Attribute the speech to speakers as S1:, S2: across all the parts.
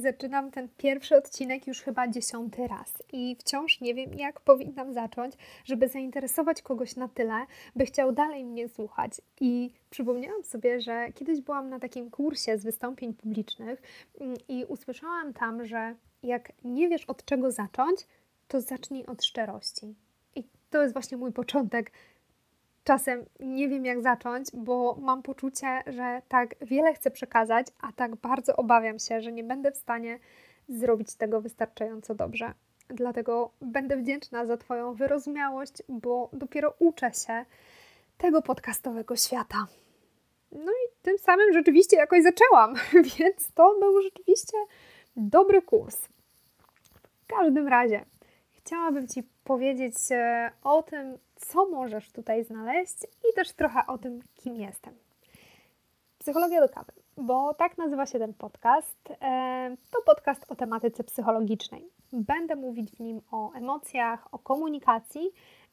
S1: zaczynam ten pierwszy odcinek już chyba dziesiąty raz i wciąż nie wiem, jak powinnam zacząć, żeby zainteresować kogoś na tyle, by chciał dalej mnie słuchać. I przypomniałam sobie, że kiedyś byłam na takim kursie z wystąpień publicznych mm, i usłyszałam tam, że jak nie wiesz od czego zacząć, to zacznij od szczerości. I to jest właśnie mój początek czasem nie wiem, jak zacząć, bo mam poczucie, że tak wiele chcę przekazać, a tak bardzo obawiam się, że nie będę w stanie zrobić tego wystarczająco dobrze. Dlatego będę wdzięczna za Twoją wyrozumiałość, bo dopiero uczę się tego podcastowego świata. No i tym samym rzeczywiście jakoś zaczęłam, więc to był rzeczywiście dobry kurs. W każdym razie chciałabym Ci powiedzieć e, o tym, co możesz tutaj znaleźć i też trochę o tym, kim jestem. Psychologia do kawy, bo tak nazywa się ten podcast. E, to podcast o tematyce psychologicznej. Będę mówić w nim o emocjach, o komunikacji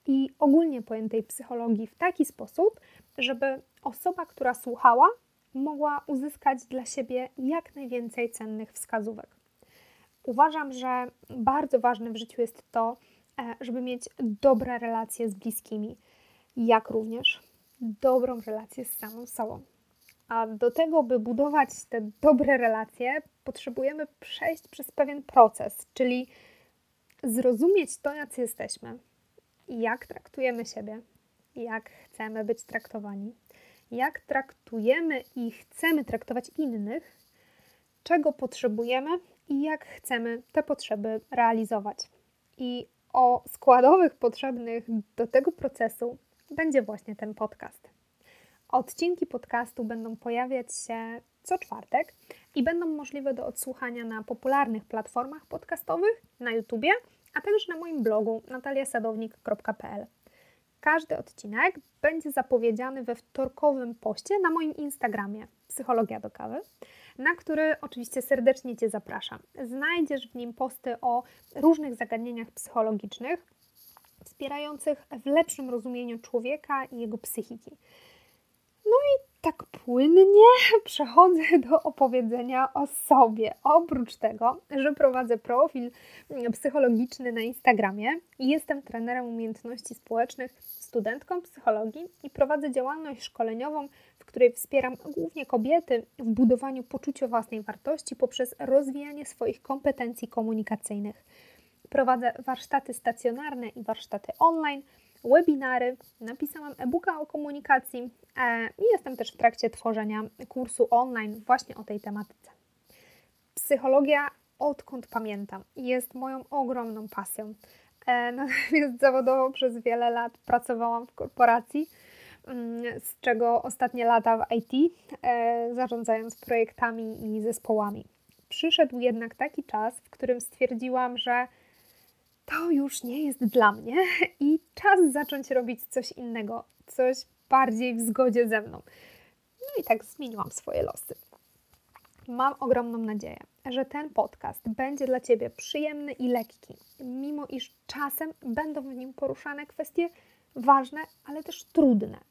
S1: i ogólnie pojętej psychologii w taki sposób, żeby osoba, która słuchała, mogła uzyskać dla siebie jak najwięcej cennych wskazówek. Uważam, że bardzo ważne w życiu jest to, E, żeby mieć dobre relacje z bliskimi, jak również dobrą relację z samą sobą. A do tego, by budować te dobre relacje, potrzebujemy przejść przez pewien proces, czyli zrozumieć to, jacy jesteśmy, jak traktujemy siebie, jak chcemy być traktowani, jak traktujemy i chcemy traktować innych, czego potrzebujemy i jak chcemy te potrzeby realizować. I o składowych potrzebnych do tego procesu będzie właśnie ten podcast. Odcinki podcastu będą pojawiać się co czwartek i będą możliwe do odsłuchania na popularnych platformach podcastowych, na YouTubie, a także na moim blogu nataliasadownik.pl. Każdy odcinek będzie zapowiedziany we wtorkowym poście na moim Instagramie Psychologia do kawy na który oczywiście serdecznie Cię zapraszam. Znajdziesz w nim posty o różnych zagadnieniach psychologicznych, wspierających w lepszym rozumieniu człowieka i jego psychiki. No i tak płynnie przechodzę do opowiedzenia o sobie. Oprócz tego, że prowadzę profil psychologiczny na Instagramie i jestem trenerem umiejętności społecznych, studentką psychologii i prowadzę działalność szkoleniową, w której wspieram głównie kobiety w budowaniu poczucia własnej wartości poprzez rozwijanie swoich kompetencji komunikacyjnych. Prowadzę warsztaty stacjonarne i warsztaty online webinary, napisałam e-booka o komunikacji e, i jestem też w trakcie tworzenia kursu online właśnie o tej tematyce. Psychologia, odkąd pamiętam, jest moją ogromną pasją. E, natomiast zawodowo przez wiele lat pracowałam w korporacji, mm, z czego ostatnie lata w IT, e, zarządzając projektami i zespołami. Przyszedł jednak taki czas, w którym stwierdziłam, że to już nie jest dla mnie i czas zacząć robić coś innego, coś bardziej w zgodzie ze mną. No i tak zmieniłam swoje losy. Mam ogromną nadzieję, że ten podcast będzie dla Ciebie przyjemny i lekki, mimo iż czasem będą w nim poruszane kwestie ważne, ale też trudne.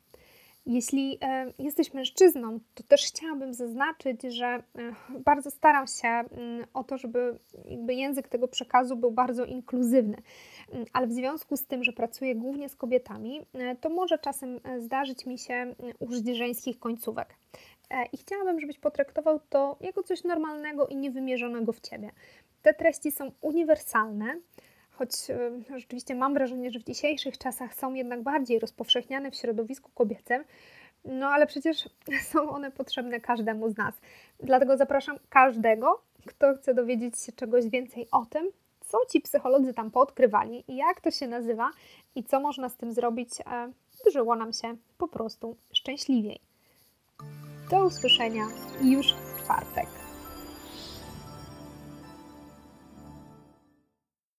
S1: Jeśli e, jesteś mężczyzną, to też chciałabym zaznaczyć, że e, bardzo staram się mm, o to, żeby język tego przekazu był bardzo inkluzywny. Mm, ale w związku z tym, że pracuję głównie z kobietami, e, to może czasem zdarzyć mi się mm, użyć żeńskich końcówek. I chciałabym, żebyś potraktował to jako coś normalnego i niewymierzonego w ciebie. Te treści są uniwersalne, choć e, rzeczywiście mam wrażenie, że w dzisiejszych czasach są jednak bardziej rozpowszechniane w środowisku kobiecym, no ale przecież są one potrzebne każdemu z nas. Dlatego zapraszam każdego, kto chce dowiedzieć się czegoś więcej o tym, co ci psycholodzy tam poodkrywali jak to się nazywa i co można z tym zrobić, e, by żyło nam się po prostu szczęśliwiej. Do usłyszenia już w czwartek.